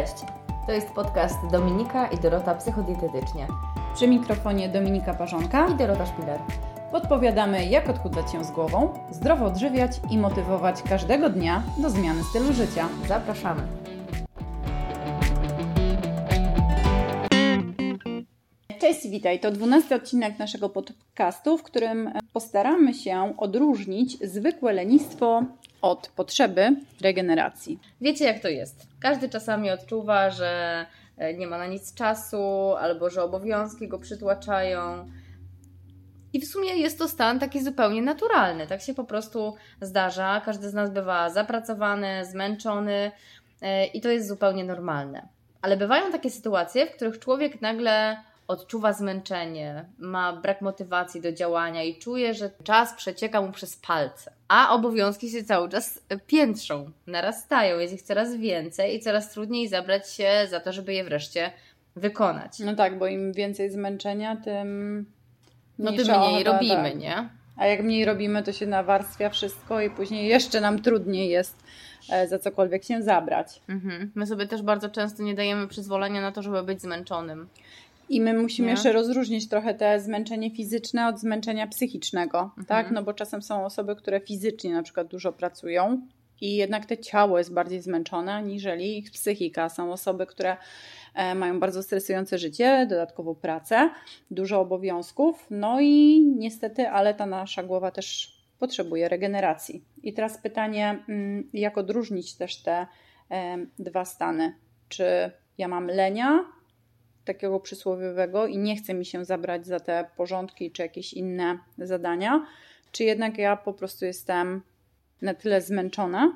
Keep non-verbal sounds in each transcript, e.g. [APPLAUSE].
Cześć! To jest podcast Dominika i Dorota Psychodietetycznie Przy mikrofonie Dominika Parzonka i Dorota Szpiler. podpowiadamy, jak odchudzać się z głową, zdrowo odżywiać i motywować każdego dnia do zmiany stylu życia. Zapraszamy! Cześć, witaj. To dwunasty odcinek naszego podcastu, w którym postaramy się odróżnić zwykłe lenistwo od potrzeby regeneracji. Wiecie jak to jest? Każdy czasami odczuwa, że e, nie ma na nic czasu albo że obowiązki go przytłaczają. I w sumie jest to stan taki zupełnie naturalny. Tak się po prostu zdarza. Każdy z nas bywa zapracowany, zmęczony e, i to jest zupełnie normalne. Ale bywają takie sytuacje, w których człowiek nagle odczuwa zmęczenie, ma brak motywacji do działania i czuje, że czas przecieka mu przez palce. A obowiązki się cały czas piętrzą, narastają, jest ich coraz więcej i coraz trudniej zabrać się za to, żeby je wreszcie wykonać. No tak, bo im więcej zmęczenia, tym No tym mniej robimy, tak. nie? A jak mniej robimy, to się nawarstwia wszystko i później jeszcze nam trudniej jest e, za cokolwiek się zabrać. Mhm. My sobie też bardzo często nie dajemy przyzwolenia na to, żeby być zmęczonym. I my musimy Nie? jeszcze rozróżnić trochę te zmęczenie fizyczne od zmęczenia psychicznego, tak? No bo czasem są osoby, które fizycznie na przykład dużo pracują i jednak te ciało jest bardziej zmęczone, aniżeli ich psychika. Są osoby, które e, mają bardzo stresujące życie, dodatkowo pracę, dużo obowiązków, no i niestety, ale ta nasza głowa też potrzebuje regeneracji. I teraz pytanie, mm, jak odróżnić też te dwa stany? Czy ja mam lenia, takiego przysłowiowego i nie chce mi się zabrać za te porządki czy jakieś inne zadania, czy jednak ja po prostu jestem na tyle zmęczona,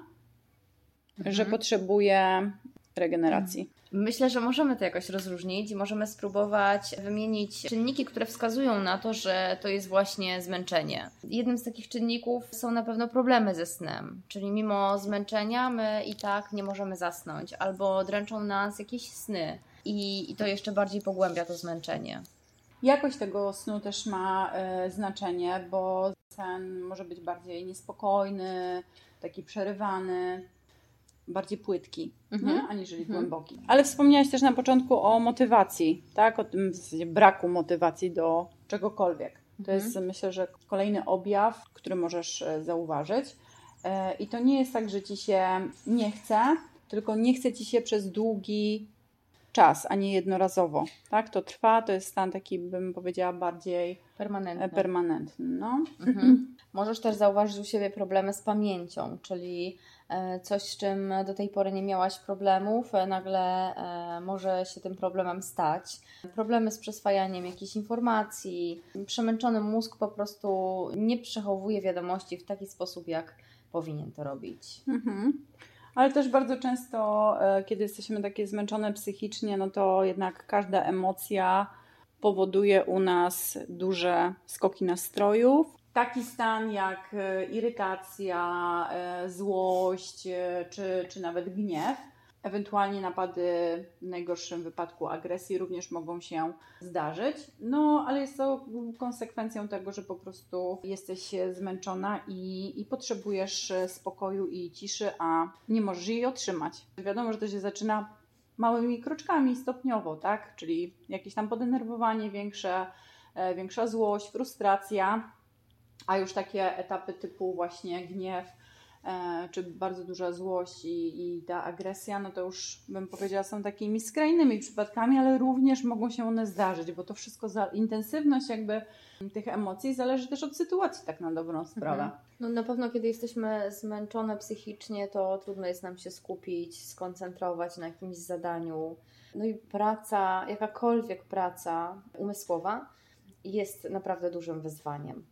że potrzebuję regeneracji. Myślę, że możemy to jakoś rozróżnić i możemy spróbować wymienić czynniki, które wskazują na to, że to jest właśnie zmęczenie. Jednym z takich czynników są na pewno problemy ze snem, czyli mimo zmęczenia my i tak nie możemy zasnąć, albo dręczą nas jakieś sny i, i to jeszcze bardziej pogłębia to zmęczenie. Jakość tego snu też ma e, znaczenie, bo sen może być bardziej niespokojny, taki przerywany, bardziej płytki, Mhm. nie? aniżeli Mhm. głęboki. Ale wspomniałaś też na początku o motywacji, tak? O tym w zasadzie braku motywacji do czegokolwiek. To Mhm. jest myślę, że kolejny objaw, który możesz e, zauważyć. E, I to nie jest tak, że ci się nie chce, tylko nie chce ci się przez długi czas, a nie jednorazowo. Tak? To trwa, to jest stan taki, bym powiedziała, bardziej e, permanentny. No. Mhm. Możesz też zauważyć u siebie problemy z pamięcią, czyli e, coś, z czym do tej pory nie miałaś problemów, e, nagle może się tym problemem stać. Problemy z przyswajaniem jakichś informacji. Przemęczony mózg po prostu nie przechowuje wiadomości w taki sposób, jak powinien to robić. Mhm. Ale też bardzo często, e, kiedy jesteśmy takie zmęczone psychicznie, no to jednak każda emocja powoduje u nas duże skoki nastrojów. Taki stan jak e, irytacja, e, złość czy, czy nawet gniew. Ewentualnie napady, w najgorszym wypadku agresji również mogą się zdarzyć. No, ale jest to konsekwencją tego, że po prostu jesteś zmęczona i, i potrzebujesz spokoju i ciszy, a nie możesz jej otrzymać. Wiadomo, że to się zaczyna małymi kroczkami, stopniowo, tak? Czyli jakieś tam podenerwowanie większe, e, większa złość, frustracja, a już takie etapy typu właśnie gniew, czy bardzo duża złość i, i ta agresja, no to już bym powiedziała są takimi skrajnymi przypadkami, ale również mogą się one zdarzyć, bo to wszystko, za, intensywność jakby tych emocji zależy też od sytuacji, tak na dobrą sprawę. No, na pewno, kiedy jesteśmy zmęczone psychicznie, to trudno jest nam się skupić, skoncentrować na jakimś zadaniu. No i praca, jakakolwiek praca umysłowa, jest naprawdę dużym wyzwaniem.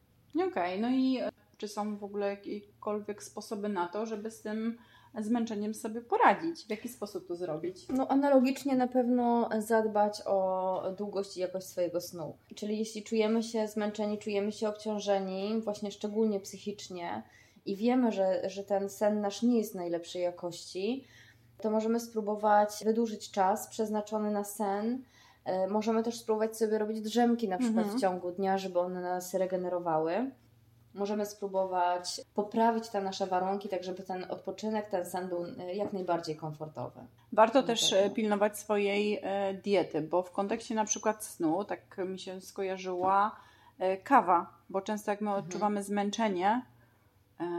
Okej, no i e, czy są w ogóle jakiekolwiek sposoby na to, żeby z tym zmęczeniem sobie poradzić? W jaki sposób to zrobić? No, analogicznie na pewno zadbać o długość i jakość swojego snu. Czyli jeśli czujemy się zmęczeni, czujemy się obciążeni, właśnie szczególnie psychicznie, i wiemy, że, że ten sen nasz nie jest najlepszej jakości, to możemy spróbować wydłużyć czas przeznaczony na sen. E, Możemy też spróbować sobie robić drzemki na przykład Mhm. w ciągu dnia, żeby one nas regenerowały. Możemy spróbować poprawić te nasze warunki, tak żeby ten odpoczynek, ten sen był e, jak najbardziej komfortowy. Warto też e, pilnować swojej e, diety, bo w kontekście na przykład snu, tak mi się skojarzyła kawa, bo często jak my mhm. odczuwamy zmęczenie, E,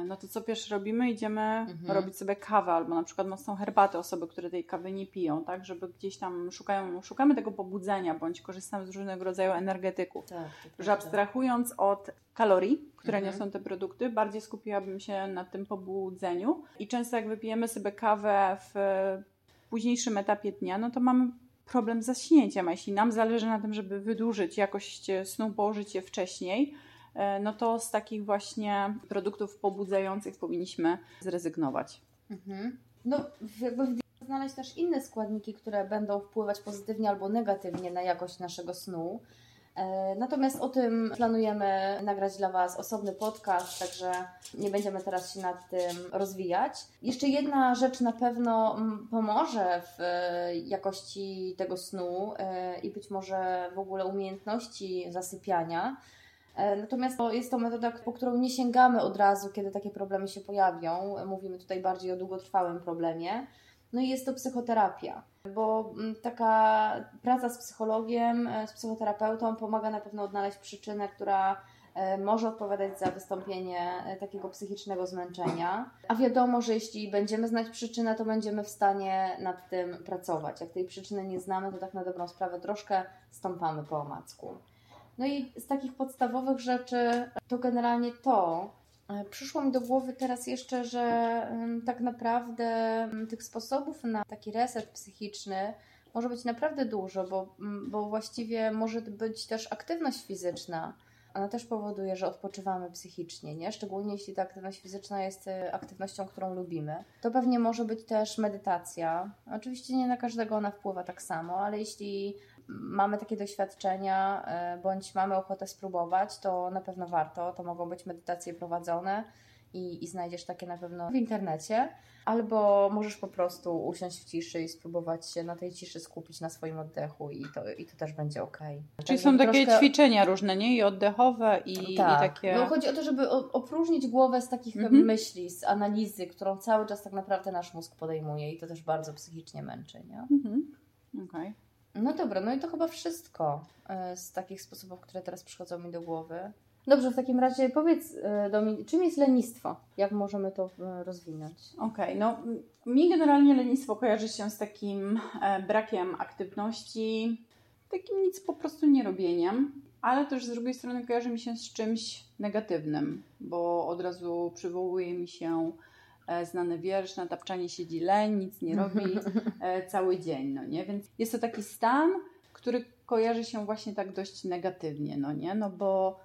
no to co pierwsze robimy? Idziemy mhm. robić sobie kawę albo na przykład mocną herbatę osoby, które tej kawy nie piją, tak? Żeby gdzieś tam szukają, szukamy tego pobudzenia bądź korzystamy z różnego rodzaju energetyków. Tak, że abstrahując od kalorii, które mhm. niosą te produkty, bardziej skupiłabym się na tym pobudzeniu i często jak wypijemy sobie kawę w późniejszym etapie dnia, no to mamy problem z zaśnięciem, a jeśli nam zależy na tym, żeby wydłużyć jakość snu, położyć je wcześniej, E, no to z takich właśnie produktów pobudzających powinniśmy zrezygnować. Mhm. No, jakby znaleźć też inne składniki, które będą wpływać pozytywnie albo negatywnie na jakość naszego snu. E, natomiast o tym planujemy nagrać dla Was osobny podcast, także nie będziemy teraz się nad tym rozwijać. Jeszcze jedna rzecz na pewno pomoże w e, jakości tego snu i być może w ogóle umiejętności zasypiania E, natomiast jest to metoda, po którą nie sięgamy od razu, kiedy takie problemy się pojawią. Mówimy tutaj bardziej o długotrwałym problemie. No i jest to psychoterapia, bo mm, taka praca z psychologiem, e, z psychoterapeutą pomaga na pewno odnaleźć przyczynę, która e, może odpowiadać za wystąpienie takiego psychicznego zmęczenia. A wiadomo, że jeśli będziemy znać przyczynę, to będziemy w stanie nad tym pracować. Jak tej przyczyny nie znamy, to tak na dobrą sprawę troszkę stąpamy po omacku. No i z takich podstawowych rzeczy to generalnie to. E, przyszło mi do głowy teraz jeszcze, że tak naprawdę tych sposobów na taki reset psychiczny może być naprawdę dużo, bo, bo właściwie może być też aktywność fizyczna. Ona też powoduje, że odpoczywamy psychicznie, nie? Szczególnie jeśli ta aktywność fizyczna jest e, aktywnością, którą lubimy. To pewnie może być też medytacja. Oczywiście nie na każdego ona wpływa tak samo, ale jeśli mamy takie doświadczenia, e, bądź mamy ochotę spróbować, to na pewno warto. To mogą być medytacje prowadzone i, i znajdziesz takie na pewno w internecie. Albo możesz po prostu usiąść w ciszy i spróbować się na tej ciszy skupić na swoim oddechu i to, i to też będzie ok. Czyli tak są takie troszkę... ćwiczenia różne, nie? I oddechowe, i, tak. i takie. No chodzi o to, żeby opróżnić głowę z takich mhm. myśli, z analizy, którą cały czas tak naprawdę nasz mózg podejmuje i to też bardzo psychicznie męczy, nie? Mhm. Okej. Okay. No dobra, no i to chyba wszystko e, z takich sposobów, które teraz przychodzą mi do głowy. Dobrze, w takim razie powiedz e, Dominik, czym jest lenistwo? Jak możemy to e, rozwinąć? Okej, okay, no mi generalnie lenistwo kojarzy się z takim brakiem aktywności, takim nic po prostu nie robieniem, ale też z drugiej strony kojarzy mi się z czymś negatywnym, bo od razu przywołuje mi się znany wiersz, na tapczanie siedzi leń, nic nie robi [LAUGHS] e, cały dzień, no nie? Więc jest to taki stan, który kojarzy się właśnie tak dość negatywnie, no nie? No bo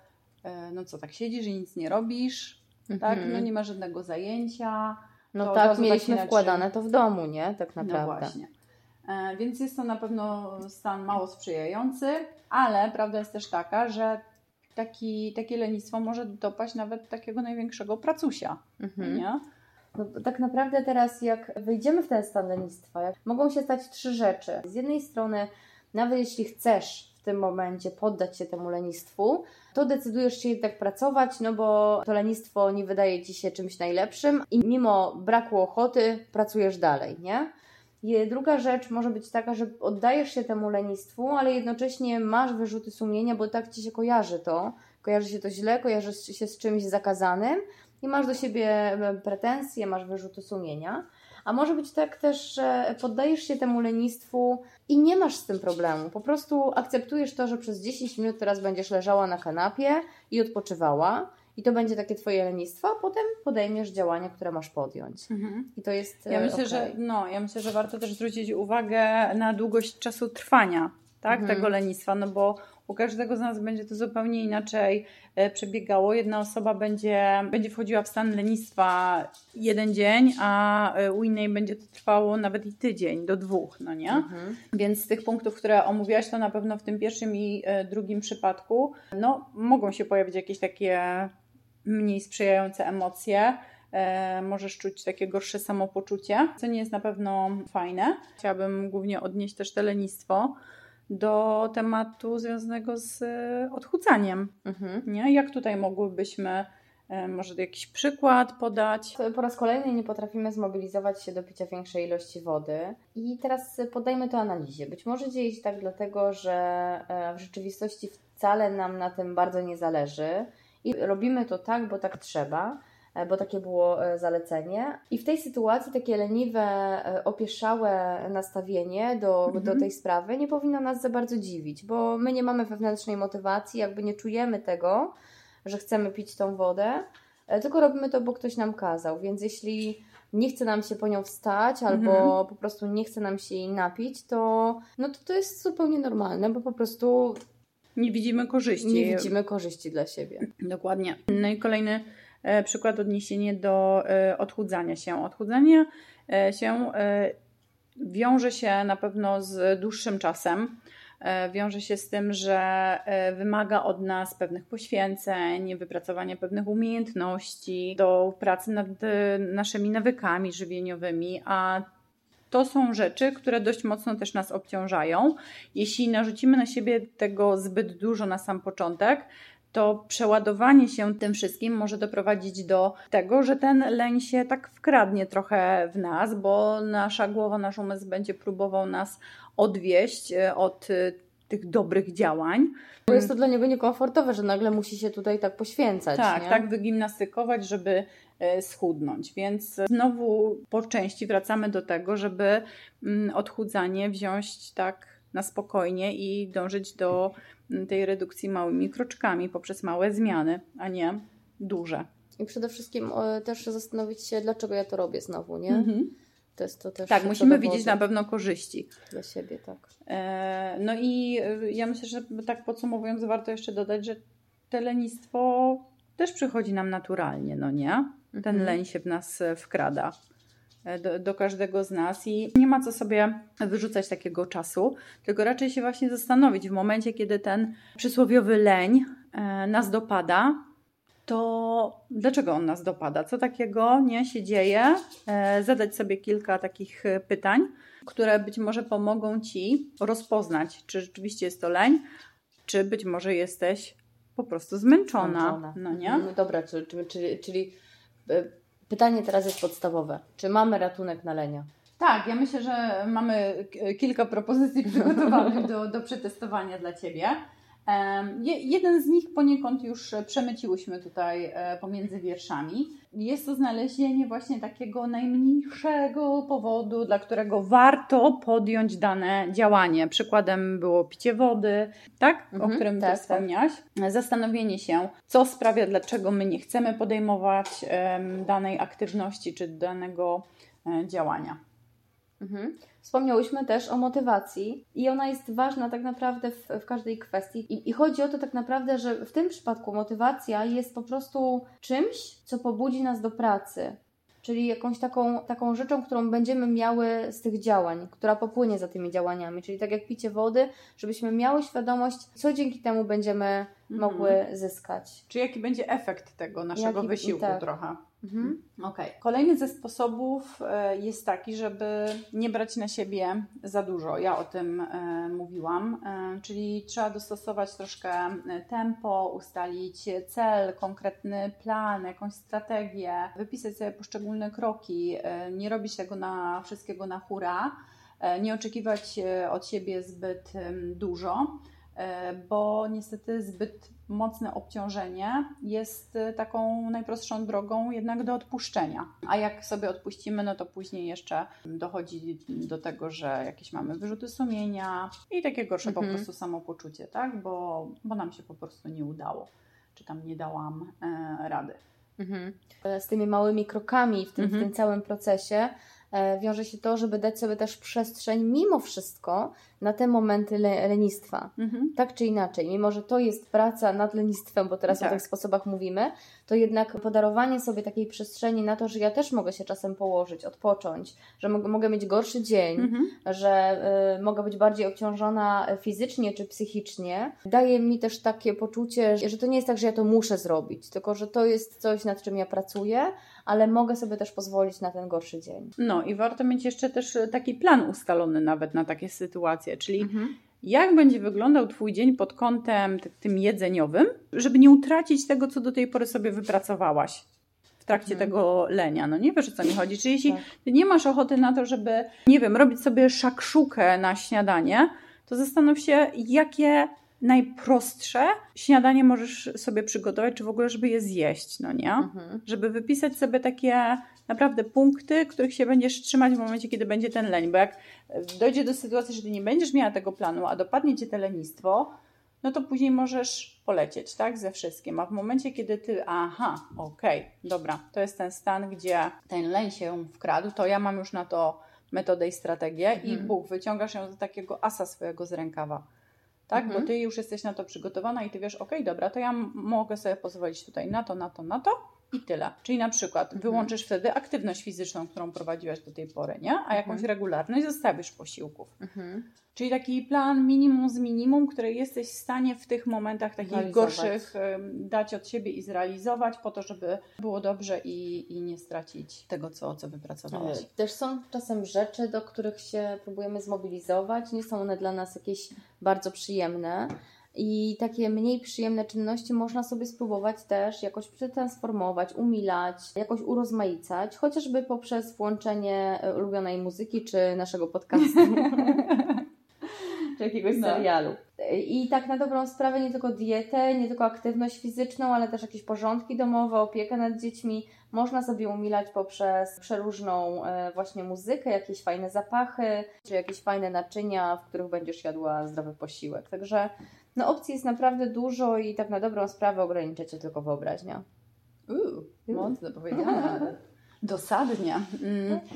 e, no co, tak siedzisz i nic nie robisz, tak? No mhm. nie ma żadnego zajęcia. No tak, mieliśmy tak wkładane to w domu, nie? Tak no naprawdę. No właśnie. Więc jest to na pewno stan mało sprzyjający, ale prawda jest też taka, że taki, takie lenistwo może dopaść nawet takiego największego pracusia. Mhm. Nie? No, tak naprawdę teraz jak wyjdziemy w ten stan lenistwa, mogą się stać trzy rzeczy. Z jednej strony, nawet jeśli chcesz w tym momencie poddać się temu lenistwu, to decydujesz się jednak pracować, no bo to lenistwo nie wydaje Ci się czymś najlepszym i mimo braku ochoty pracujesz dalej, nie? I druga rzecz może być taka, że oddajesz się temu lenistwu, ale jednocześnie masz wyrzuty sumienia, bo tak Ci się kojarzy to. Kojarzy się to źle, kojarzy się z czymś zakazanym, i masz do siebie pretensje, masz wyrzuty sumienia. A może być tak też, że poddajesz się temu lenistwu i nie masz z tym problemu. Po prostu akceptujesz to, że przez 10 minut teraz będziesz leżała na kanapie i odpoczywała. I to będzie takie twoje lenistwo, a potem podejmiesz działania, które masz podjąć. Mhm. I to jest. Ja myślę, okay. że no, ja myślę, że warto też zwrócić uwagę na długość czasu trwania tak, mhm. tego lenistwa, no bo u każdego z nas będzie to zupełnie inaczej e, przebiegało. Jedna osoba będzie, będzie wchodziła w stan lenistwa jeden dzień, a e, u innej będzie to trwało nawet i tydzień do dwóch, no nie? Mhm. Więc z tych punktów, które omówiłaś, to na pewno w tym pierwszym i e, drugim przypadku, no mogą się pojawić jakieś takie mniej sprzyjające emocje. możesz czuć takie gorsze samopoczucie, co nie jest na pewno fajne. Chciałabym głównie odnieść też te lenistwo do tematu związanego z e, odchudzaniem. Mhm. Nie? Jak tutaj mogłybyśmy E, może jakiś przykład podać? Po raz kolejny nie potrafimy zmobilizować się do picia większej ilości wody. I teraz poddajmy to analizie. Być może dzieje się tak dlatego, że e, w rzeczywistości wcale nam na tym bardzo nie zależy i robimy to tak, bo tak trzeba bo takie było zalecenie. I w tej sytuacji takie leniwe, opieszałe nastawienie do, mhm. do tej sprawy nie powinno nas za bardzo dziwić, bo my nie mamy wewnętrznej motywacji, jakby nie czujemy tego, że chcemy pić tą wodę, e, tylko robimy to, bo ktoś nam kazał. Więc jeśli nie chce nam się po nią wstać albo mhm. po prostu nie chce nam się jej napić, to, no to to jest zupełnie normalne, bo po prostu nie widzimy korzyści. Nie widzimy korzyści dla siebie. Dokładnie. No i kolejny e, przykład odniesienie do e, odchudzania się. Odchudzanie e, się e, wiąże się na pewno z dłuższym czasem. E, wiąże się z tym, że e, wymaga od nas pewnych poświęceń, wypracowania pewnych umiejętności, do pracy nad e, naszymi nawykami żywieniowymi, a to są rzeczy, które dość mocno też nas obciążają. Jeśli narzucimy na siebie tego zbyt dużo na sam początek, to przeładowanie się tym wszystkim może doprowadzić do tego, że ten leń się tak wkradnie trochę w nas, bo nasza głowa, nasz umysł będzie próbował nas odwieść e, od e, tych dobrych działań. Bo jest to dla niego niekomfortowe, że nagle musi się tutaj tak poświęcać. Tak, nie? tak wygimnastykować, żeby e, schudnąć. Więc znowu po części wracamy do tego, żeby mm, odchudzanie wziąć tak na spokojnie i dążyć do mm, tej redukcji małymi kroczkami poprzez małe zmiany, a nie duże. I przede wszystkim też zastanowić się, dlaczego ja to robię znowu, nie? Mhm. To jest to też. Tak, musimy widzieć na pewno korzyści. Dla siebie, tak. E, no i e, ja myślę, że tak podsumowując, warto jeszcze dodać, że te lenistwo też przychodzi nam naturalnie, no nie? Ten mhm. leń się w nas e, wkrada. Do, do, każdego z nas i nie ma co sobie wyrzucać takiego czasu, tylko raczej się właśnie zastanowić w momencie, kiedy ten przysłowiowy leń nas dopada, to dlaczego on nas dopada? Co takiego nie się dzieje? E, zadać sobie kilka takich e, pytań, które być może pomogą Ci rozpoznać, czy rzeczywiście jest to leń, czy być może jesteś po prostu zmęczona. zmęczona. No nie? No dobra, czyli, czyli, czyli e, pytanie teraz jest podstawowe. Czy mamy ratunek na lenia? Tak, ja myślę, że mamy kilka propozycji [LAUGHS] przygotowanych do, do przetestowania dla Ciebie. Jeden z nich poniekąd już przemyciłyśmy tutaj e, pomiędzy wierszami. Jest to znalezienie właśnie takiego najmniejszego powodu, dla którego warto podjąć dane działanie. Przykładem było picie wody, tak? Mhm, o którym tak, wspomniałaś. Tak. Zastanowienie się, co sprawia, dlaczego my nie chcemy podejmować danej aktywności czy danego e, działania. Mhm. Wspomniałyśmy też o motywacji i ona jest ważna tak naprawdę w, w każdej kwestii. I, I, chodzi o to tak naprawdę, że w tym przypadku motywacja jest po prostu czymś, co pobudzi nas do pracy. Czyli jakąś taką, taką rzeczą, którą będziemy miały z tych działań, która popłynie za tymi działaniami. Czyli tak jak picie wody, żebyśmy miały świadomość, co dzięki temu będziemy mhm. mogły zyskać. Czy jaki będzie efekt tego naszego jaki, wysiłku tak. trochę. Mhm. Okay. Kolejny ze sposobów e, jest taki, żeby nie brać na siebie za dużo. Ja o tym e, mówiłam, e, czyli trzeba dostosować troszkę tempo, ustalić cel, konkretny plan, jakąś strategię, wypisać sobie poszczególne kroki, nie robić tego na wszystkiego na hura, nie oczekiwać od siebie zbyt dużo bo niestety zbyt mocne obciążenie jest y, taką najprostszą drogą jednak do odpuszczenia. A jak sobie odpuścimy, no to później jeszcze dochodzi do tego, że jakieś mamy wyrzuty sumienia i takie gorsze mhm. po prostu samopoczucie, tak? Bo, bo nam się po prostu nie udało, czy tam nie dałam e, rady. Mhm. Z tymi małymi krokami w tym, mhm. w tym całym procesie e, wiąże się to, żeby dać sobie też przestrzeń mimo wszystko na te momenty le lenistwa. Mhm. Tak czy inaczej, mimo że to jest praca nad lenistwem, bo teraz tak. o tych sposobach mówimy, to jednak podarowanie sobie takiej przestrzeni na to, że ja też mogę się czasem położyć, odpocząć, że mogę, mogę mieć gorszy dzień, mhm. że y, mogę być bardziej obciążona fizycznie czy psychicznie, daje mi też takie poczucie, że to nie jest tak, że ja to muszę zrobić, tylko że to jest coś, nad czym ja pracuję, ale mogę sobie też pozwolić na ten gorszy dzień. No i warto mieć jeszcze też taki plan ustalony nawet na takie sytuacje czyli mhm. jak będzie wyglądał Twój dzień pod kątem tym jedzeniowym, żeby nie utracić tego, co do tej pory sobie wypracowałaś w trakcie mhm. tego lenia. No nie wiesz, o co mi chodzi. Czyli jeśli tak. nie masz ochoty na to, żeby, nie wiem, robić sobie szakszukę na śniadanie, to zastanów się, jakie najprostsze śniadanie możesz sobie przygotować, czy w ogóle, żeby je zjeść, no nie? Mhm. Żeby wypisać sobie takie naprawdę punkty, których się będziesz trzymać w momencie, kiedy będzie ten leń, bo jak dojdzie do sytuacji, że ty nie będziesz miała tego planu, a dopadnie cię te lenistwo, no to później możesz polecieć, tak, ze wszystkim. A w momencie, kiedy ty, aha, okej, okay, dobra, to jest ten stan, gdzie ten leń się wkradł, to ja mam już na to metodę i strategię mhm. i Bóg, wyciągasz ją do takiego asa swojego z rękawa tak? Mhm. Bo ty już jesteś na to przygotowana i ty wiesz, ok, dobra, to ja mogę sobie pozwolić tutaj na to, na to, na to i tyle. Czyli na przykład mhm. wyłączysz wtedy aktywność fizyczną, którą prowadziłaś do tej pory, nie? A jakąś mhm. regularność zostawisz posiłków. Mhm. Czyli taki plan minimum z minimum, który jesteś w stanie w tych momentach takich gorszych dać od siebie i zrealizować po to, żeby było dobrze i, i nie stracić tego, co, co wypracowałaś. Też są czasem rzeczy, do których się próbujemy zmobilizować. Nie są one dla nas jakieś bardzo przyjemne. I takie mniej przyjemne czynności można sobie spróbować też jakoś przetransformować, umilać, jakoś urozmaicać, chociażby poprzez włączenie ulubionej muzyki czy naszego podcastu. [LAUGHS] czy jakiegoś no. serialu. I tak na dobrą sprawę nie tylko dietę, nie tylko aktywność fizyczną, ale też jakieś porządki domowe, opiekę nad dziećmi można sobie umilać poprzez przeróżną e, właśnie muzykę, jakieś fajne zapachy, czy jakieś fajne naczynia, w których będziesz jadła zdrowy posiłek. Także no opcji jest naprawdę dużo i tak na dobrą sprawę ograniczacie tylko wyobraźnia. Uuu, mocno powiedziane. [LAUGHS] Dosadnie. Mm. Tak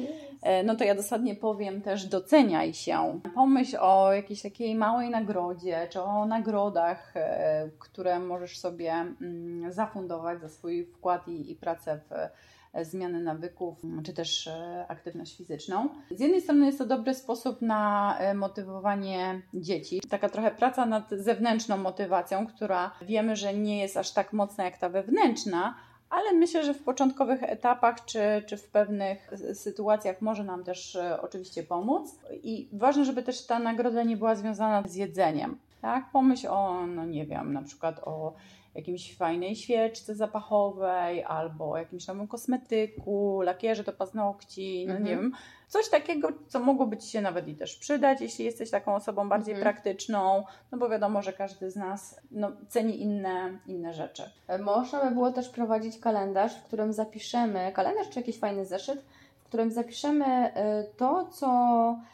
e, no to ja dosadnie powiem też doceniaj się. Pomyśl o jakiejś takiej małej nagrodzie, czy o nagrodach, e, które możesz sobie mm, zafundować za swój wkład i, i pracę w e, zmiany nawyków, czy też aktywność fizyczną. Z jednej strony jest to dobry sposób na motywowanie dzieci. Taka trochę praca nad zewnętrzną motywacją, która wiemy, że nie jest aż tak mocna jak ta wewnętrzna, ale myślę, że w początkowych etapach czy, czy w pewnych sytuacjach może nam też e, oczywiście pomóc. I ważne, żeby też ta nagroda nie była związana z jedzeniem. Tak? Pomyśl o, no nie wiem, na przykład o jakimś fajnej świeczce zapachowej albo jakimś nowym kosmetyku, lakierze do paznokci, no nie mhm. wiem. Coś takiego, co mogłoby Ci się nawet i też przydać, jeśli jesteś taką osobą bardziej mhm. praktyczną, no bo wiadomo, że każdy z nas no, ceni inne, inne rzeczy. Można by było też prowadzić kalendarz, w którym zapiszemy, kalendarz czy jakiś fajny zeszyt, w którym zapiszemy e, to, co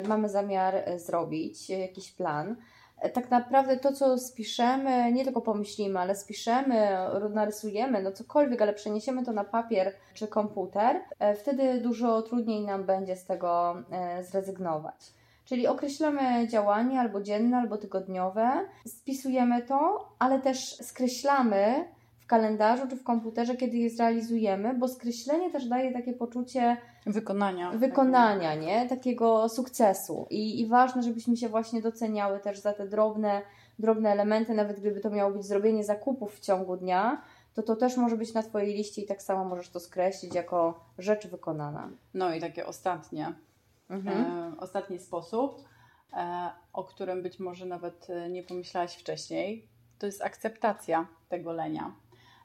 mamy zamiar e, zrobić, jakiś plan tak naprawdę to, co spiszemy, nie tylko pomyślimy, ale spiszemy, narysujemy, no cokolwiek, ale przeniesiemy to na papier czy komputer, e, wtedy dużo trudniej nam będzie z tego e, zrezygnować. Czyli określamy działanie albo dzienne, albo tygodniowe, spisujemy to, ale też skreślamy kalendarzu czy w komputerze, kiedy je zrealizujemy, bo skreślenie też daje takie poczucie wykonania. Wykonania, nie? Takiego sukcesu. I, I ważne, żebyśmy się właśnie doceniały też za te drobne, drobne elementy, nawet gdyby to miało być zrobienie zakupów w ciągu dnia, to to też może być na Twojej liście i tak samo możesz to skreślić jako rzecz wykonana. No i takie ostatnie, mhm. e, ostatni sposób, e, o którym być może nawet e, nie pomyślałaś wcześniej, to jest akceptacja tego lenia.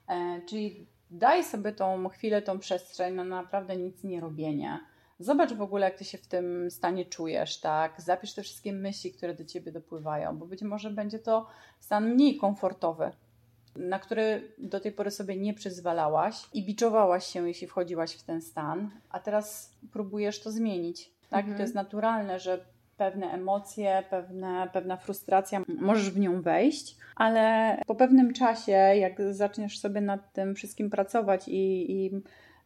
E, czyli daj sobie tą chwilę, tą przestrzeń na naprawdę nic nie robienie. Zobacz w ogóle, jak ty się w tym stanie czujesz, tak? Zapisz te wszystkie myśli, które do ciebie dopływają, bo być może będzie to stan mniej komfortowy, na który do tej pory sobie nie przyzwalałaś i biczowałaś się, jeśli wchodziłaś w ten stan, a teraz próbujesz to zmienić. Tak? Mhm. To jest naturalne, że pewne emocje, pewne, pewna frustracja, możesz w nią wejść, ale po pewnym czasie, jak zaczniesz sobie nad tym wszystkim pracować i, i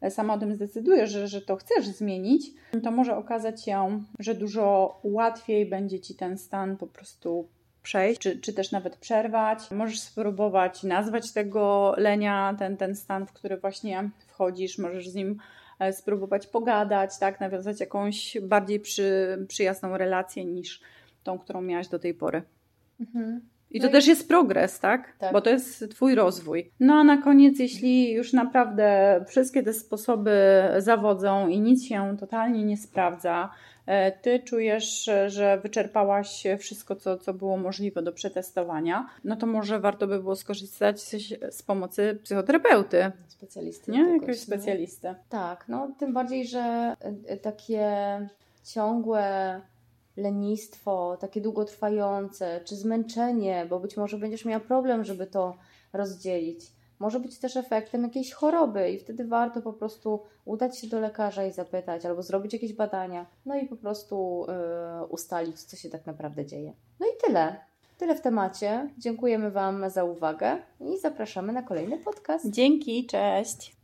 sama o tym zdecydujesz, że, że to chcesz zmienić, to może okazać się, że dużo łatwiej będzie ci ten stan po prostu przejść, czy, czy też nawet przerwać. Możesz spróbować nazwać tego lenia, ten, ten stan, w który właśnie wchodzisz, możesz z nim spróbować pogadać, tak, nawiązać jakąś bardziej przy, przyjazną relację niż tą, którą miałaś do tej pory. Mhm. I to No i- też jest progres, tak? Tak. Bo to jest Twój rozwój. No a na koniec, jeśli już naprawdę wszystkie te sposoby zawodzą i nic się totalnie nie sprawdza, e, Ty czujesz, e, że wyczerpałaś wszystko, co, co było możliwe do przetestowania, no to może warto by było skorzystać z, z pomocy psychoterapeuty, Specjalisty. nie? jakiegoś, Jakiegoś specjalisty. Tak, no tym bardziej, że y, takie ciągłe lenistwo, takie długotrwające, czy zmęczenie, bo być może będziesz miała problem, żeby to rozdzielić. Może być też efektem jakiejś choroby i wtedy warto po prostu udać się do lekarza i zapytać, albo zrobić jakieś badania, no i po prostu y, ustalić, co się tak naprawdę dzieje. No i tyle. Tyle w temacie. Dziękujemy Wam za uwagę i zapraszamy na kolejny podcast. Dzięki, cześć.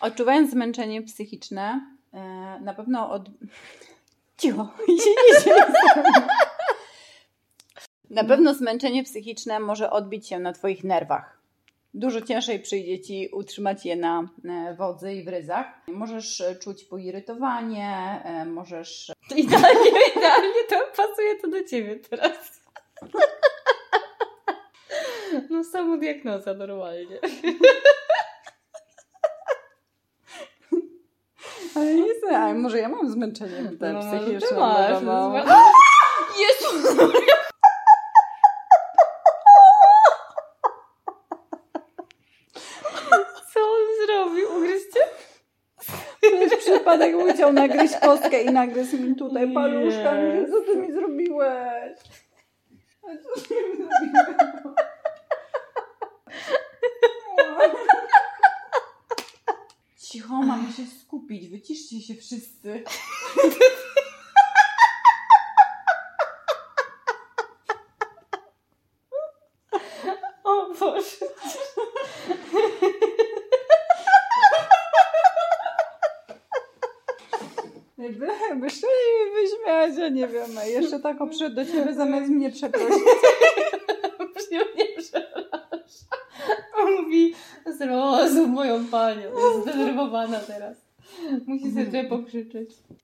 Odczuwając zmęczenie psychiczne, e, na pewno od... [LAUGHS] Cicho, [LAUGHS] się nie Na pewno zmęczenie psychiczne może odbić się na Twoich nerwach. Dużo ciężej przyjdzie Ci utrzymać je na e, wodzy i w ryzach. Możesz e, czuć poirytowanie, e, możesz [LAUGHS] Idealnie, idealnie to pasuje to do ciebie teraz. No samą diagnoza normalnie. Ale nie znam, może ja mam zmęczenie No, psychiczne. masz, no, Jezu! [LAUGHS] Co on zrobił? Ugryźcie? To jest przypadek, chciał nagryźć kostkę i nagryzł mi tutaj paluszka. Mówię, Yes. Co ty mi zrobiłeś? A co ty mi zrobiłeś? Cicho, mamy się skupić. Wyciszcie się wszyscy. O Boże. Jakby, jakby szczerze mi wyśmiać, ja nie wiem. Tak przyszedł do ciebie zamiast mnie przeprosić. [LAUGHS] Mnie nie przeraża. On mówi, zrozum moją panią. Jest zdenerwowana teraz. Musi sobie trochę pokrzyczeć.